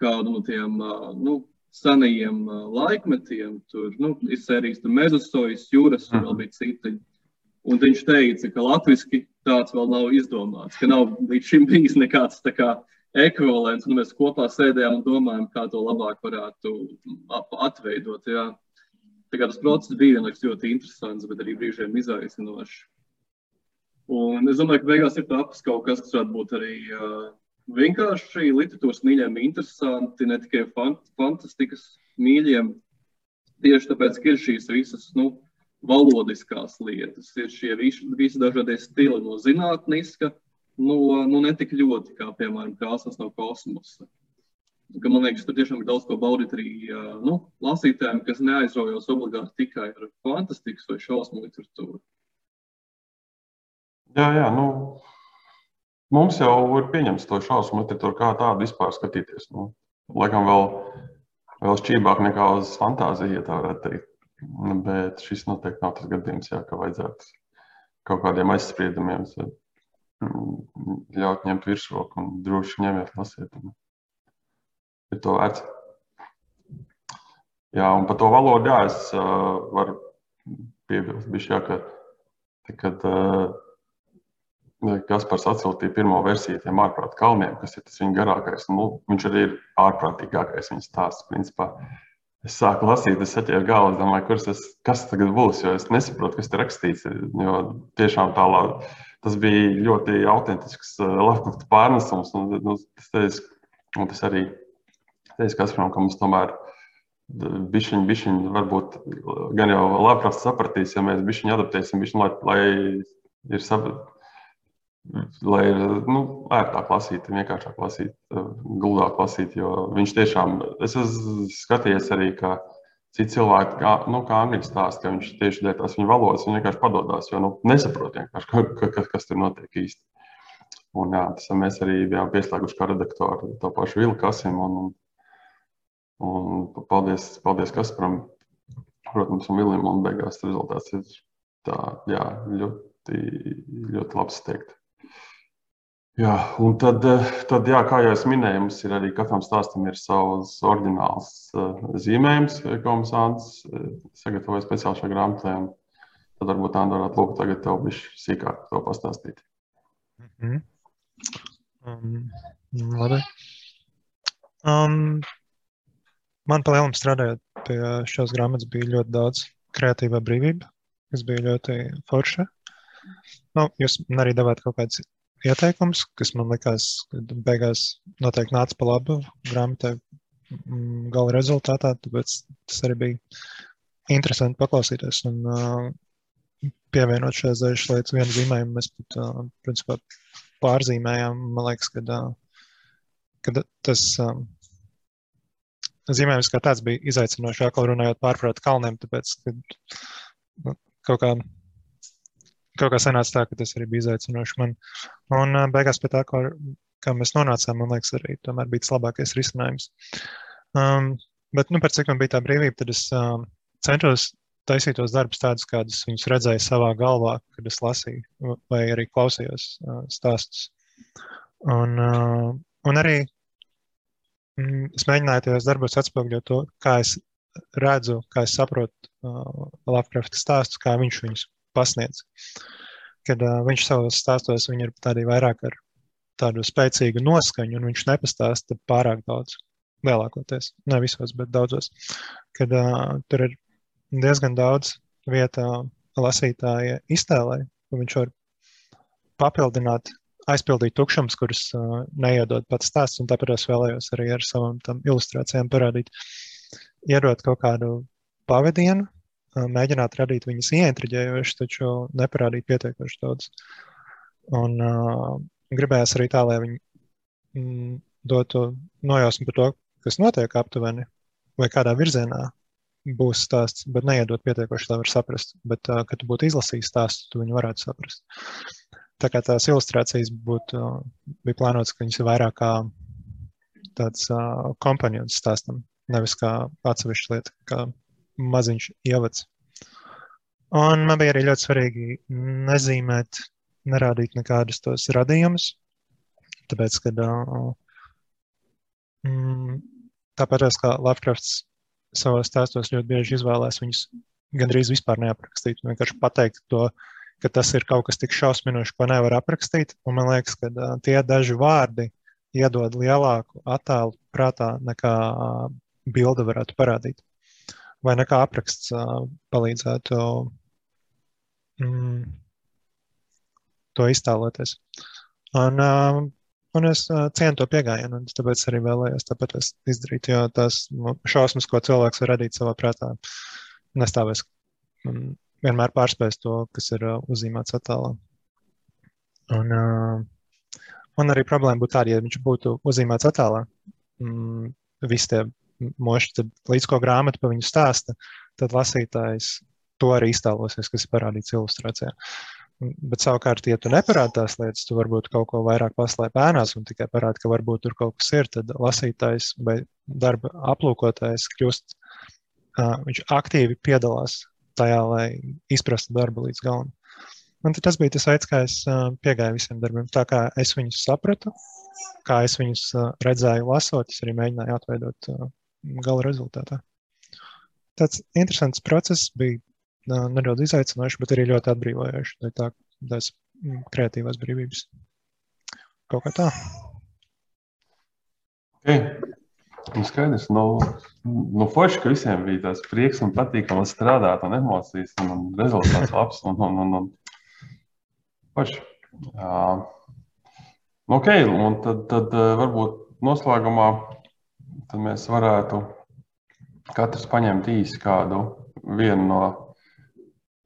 kādu no tiem nu, senajiem laikmetiem. Tur nu, ir sērijas mezosojas, jūras un vēl bija citi. Un viņš teica, ka latviešu tāds vēl nav izdomāts, ka nav līdz šim bijis nekāds kā, ekvivalents. Mēs kopā sēdējām un domājām, kā to labāk varētu atveidot. Jā. Tas process bija vienlaikus ļoti interesants, bet arī brīžiem izaicinošs. Un es domāju, ka beigās ir tapas kaut kas, kas varētu būt arī uh, vienkārši literatūras mīļiem, interesanti, ne tikai fant fantastikas mīļiem. Tieši tāpēc, ka ir šīs visas nu, valodiskās lietas, ir šie visi, visi dažādie stili no zinātniska, no nu, ne tik ļoti kā, piemēram, krāsas no kosmosa. Ka, man liekas, tur tiešām ir daudz ko baudīt arī nu, lasītājiem, kas neaizraujas obligāti tikai ar fantastikas vai šausmu literatūru. Jā, jā, nu, mums jau ir pieņemts to šausmu literatūru kā tādu vispār skatīties. Nu, laikam vēl, vēl šķībāk nekā uz fantāziju, ja tā varētu teikt. Bet šis noteikti nav tas gadījums, jā, ka vajadzētu kaut kādiem aizspriedumiem ļaut ņemt virsroku un droši ņemiet lasīt. Un ir to vērts. Jā, un par to valodu, jā, es uh, varu piebilst, bišķi, jā, ka, kad uh, Kaspars atsūtīja pirmo versiju tiem ārprātā kalniem, kas ir tas viņa garākais, nu, viņš arī ir ārprātīgākais viņa stāsts, principā. Es sāku lasīt, es saķēru galvu, domāju, kurš tas, kas tagad būs, jo es nesaprotu, kas tur rakstīts. Jo tiešām tālāk tas bija ļoti autentisks uh, Lovecraft pārnesums, un, nu, tas, un tas arī teicu Kasparam, ka mums tomēr bišķiņi, bišķiņi varbūt gan jau labprāt sapratīs, ja mēs bišķiņi adaptēsim, bišķiņi, lai, lai ir saprat, lai ir nu, ērtāk lasīt, vienkāršāk lasīt, guldāk lasīt, jo viņš tiešām, es esmu skatījies arī, ka citi cilvēki, kā, nu, kā angļu stāsta, ka viņš tieši dēļ tās viņa valodas, viņš vienkārši padodas, jo nu, nesaprot vienkārši, kas, kas tur notiek īsti. Un, jā, tas mēs arī bijām pieslēguši kā redaktori to pašu Vilu Kasimu, un, un Un paldies, paldies Kasparam, protams, un un beigās rezultāts ir tā, jā, ļoti, ļoti labs teikt. Jā, un tad, tad jā, kā jau es minēju, mums ir arī katram stāstam ir savs oriģināls uh, zīmējums, ko mums Ants sagatavoja speciāli šajā grāmatā. Tad varbūt Anda varētu lūgt tagad tev bišķi sīkāk to pastāstīt. Mm -hmm. um, labi. Um, man palielinājumā strādājot pie šīs grāmatas, bija ļoti daudz kreatīvā brīvība. kas bija ļoti forša. Nu, jūs man arī devāt kaut kādus ieteikumus, kas man likās, ka beigās noteikti nāca pa labu grāmatai mm, gala rezultātā. Tāpēc tas arī bija interesanti paklausīties un uh, pievienot šīs dažas lietas vienu zīmējumu. Mēs pat, uh, principā, pārzīmējām, man liekas, ka, uh, ka tas. Um, zīmējums kā tāds bija izaicinošs, atkal runājot pārprāt kalniem, tāpēc, ka nu, kaut kā, kaut kā sanāca tā, ka tas arī bija izaicinoši man. Un beigās pie tā, kā, kā mēs nonācām, man liekas, arī tomēr bija tas labākais risinājums. Um, bet, nu, par cik man bija tā brīvība, tad es um, centos taisīt tos darbus tādus, kādus viņus redzēju savā galvā, kad es lasīju vai arī klausījos uh, stāstus. Un, uh, un arī Mm, es mēģināju tajos darbos atspoguļot to, kā es redzu, kā es saprotu uh, Lovecrafta stāstus, kā viņš viņus pasniedz. Kad uh, viņš savos stāstos ir tādi vairāk ar tādu spēcīgu noskaņu, un viņš nepastāsta pārāk daudz. Lielākoties, ne visos, bet daudzos. Kad uh, tur ir diezgan daudz vietā lasītāja iztēlē, ka viņš var papildināt aizpildīt tukšumus, kurus uh, neiedod pats stāsts. Tāpēc es vēlējos arī ar savām ilustrācijām parādīt, iedot kaut kādu pavadienu, mēģināt radīt viņas ieintriģējošas, taču neparādīt pietiekoši daudz. Un uh, gribējās arī tā, lai viņi mm, dotu nojausmu par to, kas notiek aptuveni vai kādā virzienā būs stāsts, bet neiedot pietiekoši, lai var saprast. Bet, uh, kad tu būtu izlasījis stāstu, tu viņu varētu saprast. Tā kā tās ilustrācijas būtu, bija plānotas, ka viņas ir vairāk kā tāds uh, kompanions stāstam, nevis kā atsevišķa lieta, kā maziņš ievads. Un man bija arī ļoti svarīgi nezīmēt, nerādīt nekādus tos radījumus, tāpēc, uh, mm, tāpat kā Lovecrafts savos stāstos ļoti bieži izvēlēs viņus gandrīz vispār neaprakstīt, vienkārši pateikt to, ka tas ir kaut kas tik šausminošs, ko nevar aprakstīt. Un man liekas, ka tie daži vārdi iedod lielāku attēlu prātā nekā bilde varētu parādīt. Vai nekā apraksts palīdzētu mm, to iztēloties. Un, un es cienu to pieejamību, un tāpēc arī vēlējos tāpēc izdarīt, jo tās nu, šausmas, ko cilvēks var radīt savā prātā, nestāvēs. Un, vienmēr pārspēs to, kas ir uzzīmēts attēlā. Un, man arī problēma būtu tāda, ja viņš būtu uzzīmēts attēlā. Mm, visi tie moši, tad līdz ko grāmata par viņu stāsta, tad lasītājs to arī iztēlosies, kas ir parādīts ilustrācijā. Bet savukārt, ja tu neparādi tās lietas, tu varbūt kaut ko vairāk paslēp ēnās un tikai parādi, ka varbūt tur kaut kas ir, tad lasītājs vai darba aplūkotājs kļūst, uh, viņš aktīvi piedalās tajā, lai izprastu darbu līdz galam. Un tas bija tas veids, kā es piegāju visiem darbiem. Tā kā es viņus sapratu, kā es viņus redzēju, lasot, es arī mēģināju atveidot gala rezultātā. Tāds interesants process bija nedaudz izaicinošs, bet arī ļoti atbrīvojošs. Tā tās kreatīvās brīvības. Kaut kā tā. Okay. Skaidrs, nu, nu forši, ka visiem bija tas prieks un patīkami strādāt, un emocijas, un, un rezultāts labs. Un, un, un, un. Forši. Uh, ok, un tad, tad varbūt noslēgumā tad mēs varētu katrs paņemt īsi kādu vienu no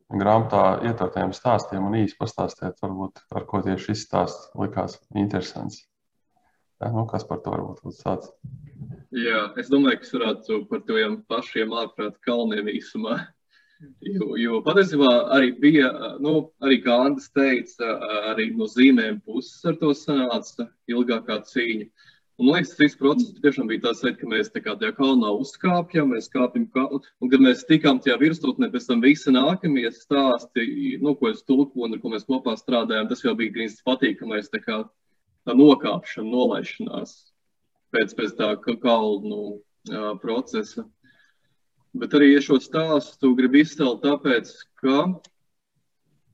grāmatā ietvertajiem stāstiem un īsi pastāstīt, varbūt, ar ko tieši šis stāsts likās interesants. Ja, nu, kas par to varbūt sāc? Jā, es domāju, ka es varētu par tiem pašiem ārprāta kalniem īsumā. Jo, jo patiesībā arī bija, nu, arī kā Andris teica, arī no zīmēm puses ar to sanāca ilgākā cīņa. Un, man liekas, viss process tiešām bija tāds, ka mēs tā kā tajā kalnā uzkāpjam, mēs kāpjam kalnu, un kad mēs tikām tajā virsotnē, pēc tam visi nākamie stāsti, nu, ko es tulkoju un ar ko mēs kopā strādājām, tas jau bija grīz patīkamais, tā kā tā nokāpšana, nolaišanās pēc, pēc tā kalnu uh, procesa. Bet arī šo stāstu gribu izcelt, tāpēc, ka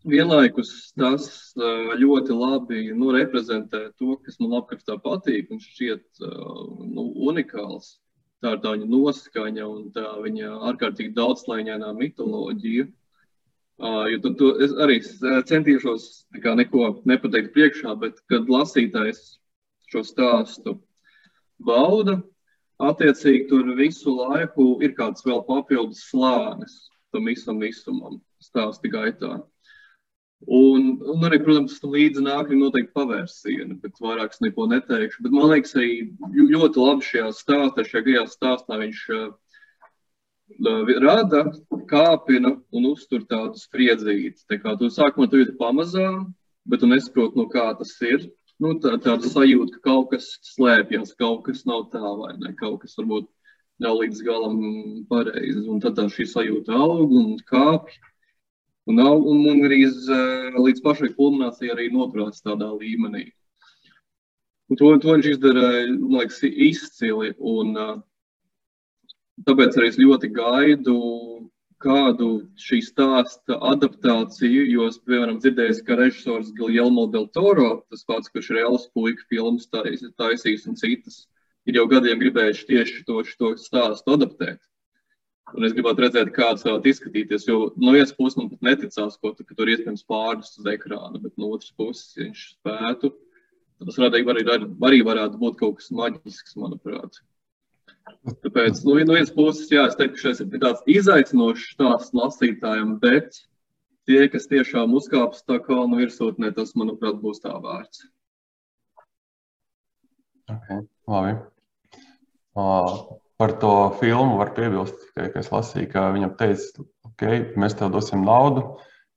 vienlaikus tas uh, ļoti labi nu, reprezentē to, kas man apkārtā patīk un šķiet uh, nu, unikāls. Tā ir tā viņa noskaņa un tā viņa ārkārtīgi daudzslāņainā mitoloģija. Uh, jo tu, es arī centīšos neko nepateikt priekšā, bet kad lasītājs šo stāstu bauda, attiecīgi tur visu laiku ir kāds vēl papildus slānis tam visam visumam stāsta gaitā. Un, un arī, protams, tam līdzi nāk arī noteikti pavērsieni, bet vairāk es neko neteikšu. Bet man liekas, arī ļoti labi šajā stāstā, šajā gajā stāstā viņš uh, rada, kāpina un uztur tādu spriedzīti. Tā kā tu sākumā tu jūti pamazām, bet tu nesaproti, no kā tas ir. Nu, tā, tāda sajūta, ka kaut kas slēpjas, kaut kas nav tā vai ne, kaut kas varbūt nav līdz galam pareizi. Un tad tā šī sajūta aug un kāpj. Un, un, un arī līdz pašai kulminācijai arī noturās tādā līmenī. Un to, to viņš izdara, man liekas, izcili. Un, tāpēc arī es ļoti gaidu kādu šī stāsta adaptāciju, jo es, piemēram, dzirdēju, ka režisors Guillermo del Toro, tas pats, kurš ir Elvis puika filmas taisījis un citas, ir jau gadiem gribējuši tieši to, to stāstu adaptēt. Un es gribētu redzēt, kāds varētu izskatīties. Jo no vienas puses man pat neticās, ko, ka tur iespējams pārnest uz ekrāna, bet no otras puses, ja viņš spētu, tad tas arī, arī, arī varētu būt kaut kas maģisks, manuprāt. Tāpēc no vienas puses, jā, es teiktu, ka šis ir tāds izaicinošs stāsts lasītājiem, bet tie, kas tiešām uzkāps tā kalnu virsotnē, tas, manuprāt, būs tā vērts. Okay, labi. Uh, par to filmu var piebilst, ka, ka es lasīju, ka viņam teica, ok, mēs tev dosim naudu,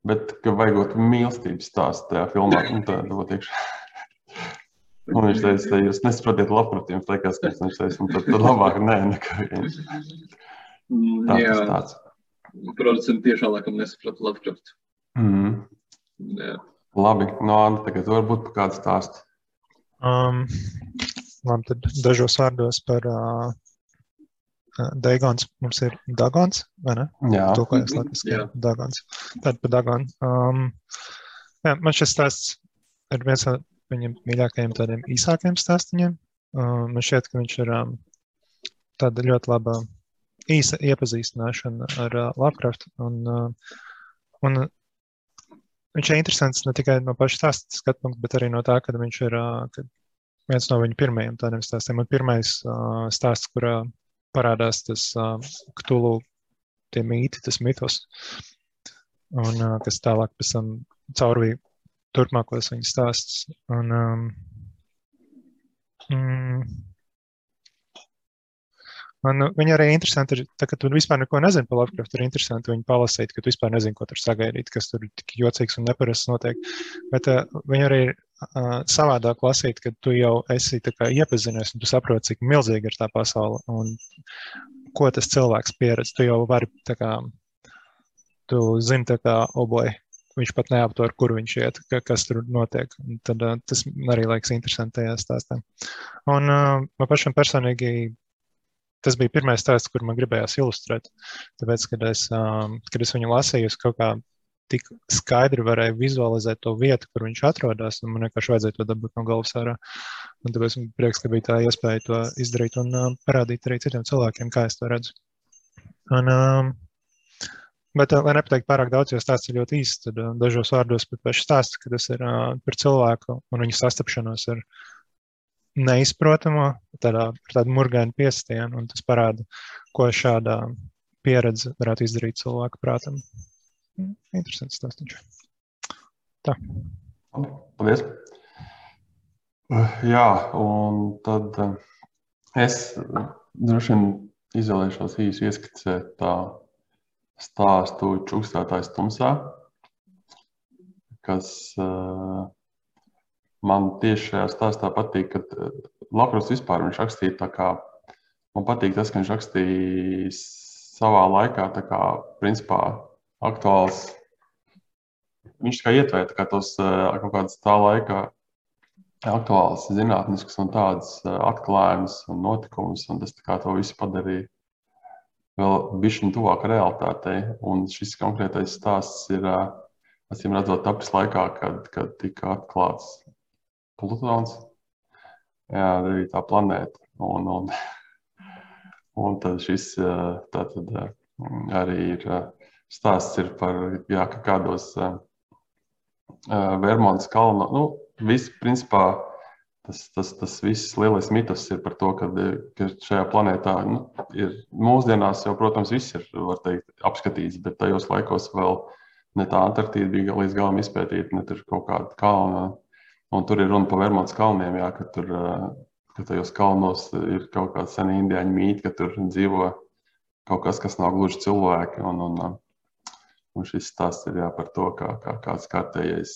bet ka vajagot mīlestības stāstu tajā filmā. Un tā, dot iekšā. Un viņš teica, ka jūs nesaprotat labprāt, jums liekas, ka viņš teica, tad, tad labāk nē, nekā viņš. Tā, Jā. tāds. Producenti tiešām laikam nesaprata labprāt. Mm. Jā. Labi, no Anna, tagad varbūt par kādu stāstu. Um, labi, tad dažos vārdos par uh, Daigons mums ir Dagons, vai ne? Jā. Tūkojas latviski, jā. Dagons. Tad par Dagonu. Um, jā, man šis stāsts ir viens no viņam mīļākajiem tādiem īsākiem stāstiņiem. Um, man šķiet, ka viņš ir um, tāda ļoti laba īsa iepazīstināšana ar uh, Lovecraft. Un, uh, un viņš ir interesants ne tikai no paša stāsta skatu punkta, bet arī no tā, ka viņš ir uh, viens no viņa pirmajiem tādiem stāstiem. Un pirmais uh, stāsts, kurā parādās tas uh, ktulu, tie mīti, tas mitos, un uh, kas tālāk pēc tam caurvīja turpmākos viņa stāstus. Un, um, mm, Un viņa arī interesanti ir, tā, ka tu vispār neko nezini par Lovecraft. Ir interesanti viņu palasīt, ka tu vispār nezini, ko tur sagaidīt, kas tur tik jocīgs un neparasts notiek. Bet uh, viņa arī ir savādāk lasīt, kad tu jau esi iepazinies un tu saproti, cik milzīga ir tā pasaule un ko tas cilvēks pieredz. Tu jau vari, kā, tu zini, tā kā, oboji. Viņš pat neaptver, kur viņš iet, ka, kas tur notiek. Tad, tas arī liekas interesanti tajā stāstā. Un man pašam personīgi tas bija pirmais stāsts, kur man gribējās ilustrēt. Tāpēc, kad es, kad es viņu lasīju, es kaut kā tik skaidri varēju vizualizēt to vietu, kur viņš atrodas. Man vienkārši vajadzēja to dabūt no galvas ārā. Un tāpēc man prieks, ka bija tā iespēja to izdarīt un uh, parādīt arī citiem cilvēkiem, kā es to redzu. Un, um, Bet, lai nepateiktu pārāk daudz, jo stāsts ir ļoti īsts, tad uh, dažos vārdos par pašu stāstu, ka tas ir uh, par cilvēku un viņa sastapšanos ar neizprotamo, tādā, ar tādu murgainu piestienu, un tas parāda, ko šādā pieredze varētu izdarīt cilvēku prātam. Interesants stāstījums. Tā. Paldies. Jā, un tad eh, es droši vien izvēlēšos īsi ieskicēt tā stāstu čukstētājs tumsā, kas uh, man tieši šajā stāstā patīk, ka eh, Latvijas vispār viņš rakstīja tā kā, man patīk tas, ka viņš rakstīja savā laikā tā kā, principā, aktuāls. Viņš kā ietvēra kā tos eh, kaut kādas tā laika aktuāls zinātnisks un tādas eh, atklājumus un notikumus, un tas to visu padarīja vēl bišķiņ tuvāk realitātei. Un šis konkrētais stāsts ir, acīm redzot, tapis laikā, kad, kad tika atklāts Plutons. Jā, arī tā planēta. Un, un, un tad šis tātad, arī ir stāsts ir par jā, kādos uh, Vermontas kalnos. Nu, viss, principā, tas, tas, tas viss lielais mitos ir par to, ka, ka šajā planētā nu, ir mūsdienās jau, protams, viss ir teikt, apskatīts, bet tajos laikos vēl ne tā Antarktīda bija līdz galam izpētīta, ne tur kaut kāda kalna. Un tur ir runa par Vermontas kalniem, jā, ka tur ka tajos kalnos ir kaut kāda sena indiāņu mītne, ka tur dzīvo kaut kas, kas nav gluži cilvēki. Un, un, un šis stāsts ir jā, par to, kā, kā kāds kārtējais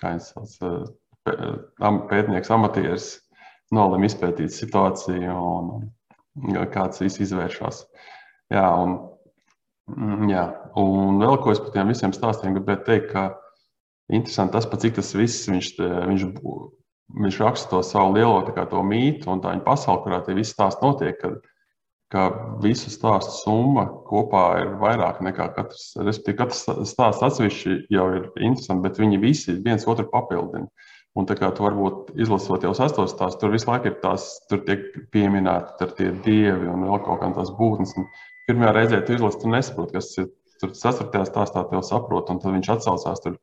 kā sauc, pētnieks, amatieris nolem izpētīt situāciju un kāds izvēršas. Jā, un, mm, jā, un vēl ko es par tiem visiem stāstiem gribētu teikt, ka interesanti tas, cik tas viss viņš, viņš viņš raksta to savu lielo kā, mītu un tā viņa pasauli, kurā tie visi stāsti notiek. Kad, ka visu stāstu summa kopā ir vairāk nekā katrs. Respektīvi, katrs stāsts atsevišķi jau ir interesants, bet viņi visi viens otru papildina. Un tā kā tu varbūt izlasot jau sastos stāstus, tur visu laiku ir tās, tur tiek pieminēti tie dievi un vēl kaut kādas būtnes. Un pirmajā reizē tu izlasi, tu nesaproti, kas ir. Tur sastarpējā stāstā tev saprot, un tad viņš atsaucās tur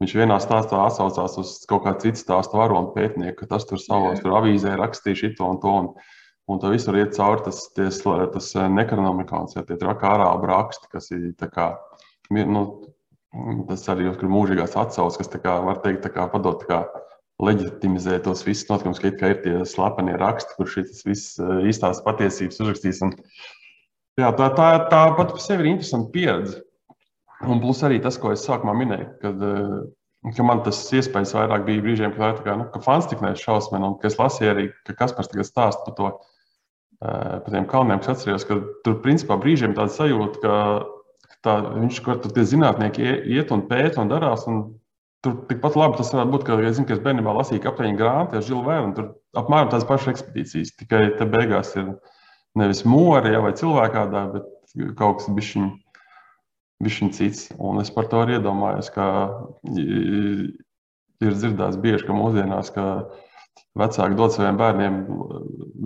Viņš vienā stāstā atsaucās uz kaut kādu citu stāstu varonu pētnieku, ka tas tur savos tur avīzē rakstīja šito un to. Un, un tur visur iet cauri tas, ties, tas eh, nekronomikāns, ja tie trakā ārābu raksti, kas ir tā kā, nu, tas arī ir mūžīgās atsauces, kas, tā kā, var teikt, tā kā padot tā kā leģitimizē tos visus notikumus, ka, ka ir tie slepenie raksti, kur šis viss eh, īstās patiesības uzrakstīs. Un, jā, tā, tā, tā pat par sevi ir interesanta pieredze. Un plus arī tas, ko es sākumā minēju, kad, eh, ka man tas iespējas vairāk bija brīžiem, kad tā kā, nu, ka fans tik nešausmina, un ka es lasīju arī, ka Kaspars tagad stāsta par to, eh, par tiem kalniem, kas atceros, ka tur principā brīžiem tāda sajūta, ka tā, viņš, tur tie zinātnieki iet un pēta un darās, un tur tikpat labi tas varētu būt, ka, ja zinu, ka es bērnībā lasīju kapteiņa grāmatu, ja žilu vēru, un tur apmēram tādas pašas ekspedīcijas, tikai te beigās ir nevis mori ja, vai cilvēkādā, bet kaut kas bišķiņ Bišķiņ cits, un es par to arī iedomājos, ka ir dzirdēts bieži, ka mūsdienās, ka vecāki dod saviem bērniem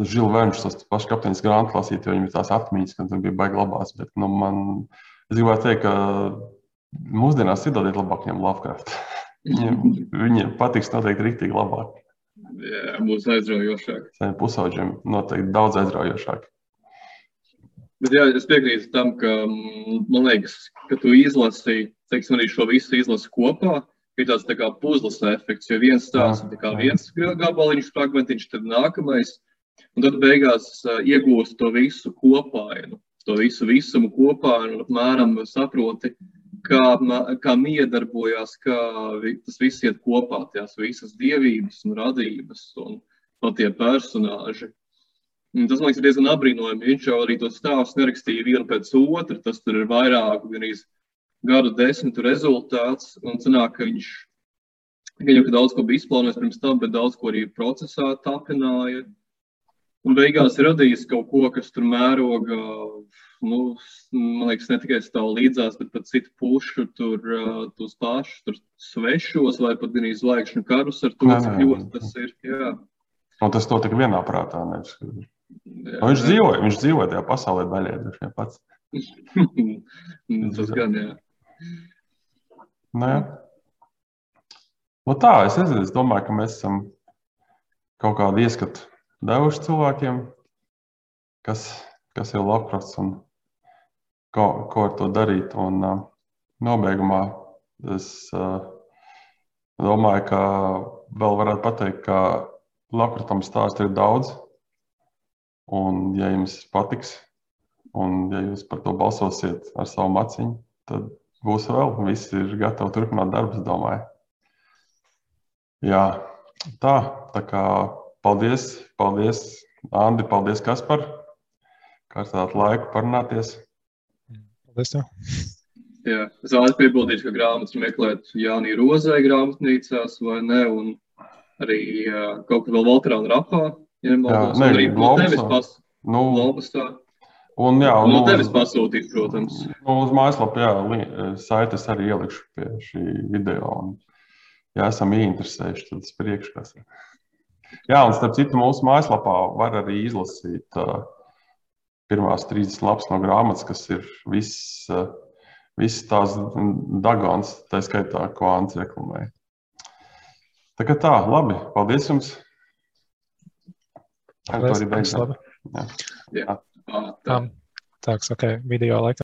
žilu vēnšus, tos pašus kapteiņus grāmatu lasīt, jo viņiem tās atmiņas, ka tur bija baigi labās. Bet, nu, man, es gribētu teikt, ka mūsdienās iedodiet labāk viņam Lovecraft. Viņiem, viņiem patiks noteikti rīktīgi labāk. Jā, būs aizraujošāk. Pusauģiem noteikti daudz aizraujošāk. Bet jā, es piekrītu tam, ka mm, man liekas, ka tu izlasi, teiksim, arī šo visu izlasi kopā. Ir tāds tā kā puzles efekts, jo viens stāsts ir viens gabaliņš, fragmentiņš, tad nākamais. Un tad beigās uh, iegūst to visu kopā, nu, to visu visumu kopā un apmēram saproti, kā, kā miedarbojās, kā tas viss iet kopā, tās visas dievības un radības un no tie personāži. Un tas man liekas diezgan apbrīnojami. Viņš jau arī to stāstu nerakstīja vienu pēc otra. Tas tur ir vairāk, gan arī gadu desmitu rezultāts. Un sanāk, ka viņš gan jau daudz ko bija izplānojis pirms tam, bet daudz ko arī procesā tapināja. Un beigās radījis kaut ko, kas tur mēroga, nu, man liekas, ne tikai stāv līdzās, bet pat citu pušu, tur tos pašus, tur svešos vai pat gan izlaikšanu karus ar to, cik ļoti tas ir. Jā. Un tas notika vienā prātā. Nevis. Nu, viņš dzīvoja, viņš dzīvoja tajā pasaulē daļai, viņš pats. Tas gan, jā. Nē. Nu tā, es nezinu, es domāju, ka mēs esam kaut kādu ieskatu devuši cilvēkiem, kas, kas ir labprāts un ko, ko ar to darīt. Un uh, nobeigumā es uh, domāju, ka vēl varētu pateikt, ka labprātam stāstu ir daudz, Un, ja jums patiks, un ja jūs par to balsosiet ar savu maciņu, tad būs vēl. Visi ir gatavi turpināt darbu, es domāju. Jā, tā, tā kā paldies, paldies, Andi, paldies, Kaspar, kā ar tādu laiku parunāties. Paldies tev. Jā, es vēlos piebildīt, ka grāmatas meklēt Jānī Rozē grāmatnīcās vai ne, un arī uh, kaut kur vēl Valterā un Rapā Ja jā, nē, arī. Pas... Nu, Globus tā. Un, jā, un, no nu, tevis pasūtīt, protams. Nu, uz mājaslapu, jā, saites arī ielikšu pie šī video. Un, ja esam ieinteresējuši, tad es priekšu, kas ir. Jā, un starp citu, mūsu mājaslapā var arī izlasīt uh, pirmās 30 lapas no grāmatas, kas ir viss, uh, visas tās dagons, tā skaitā kvants reklamēja. Tā kā tā, labi, paldies jums! Paldies, arī beidzam. Jā. Jā. Tā, tā, ok, video laikā.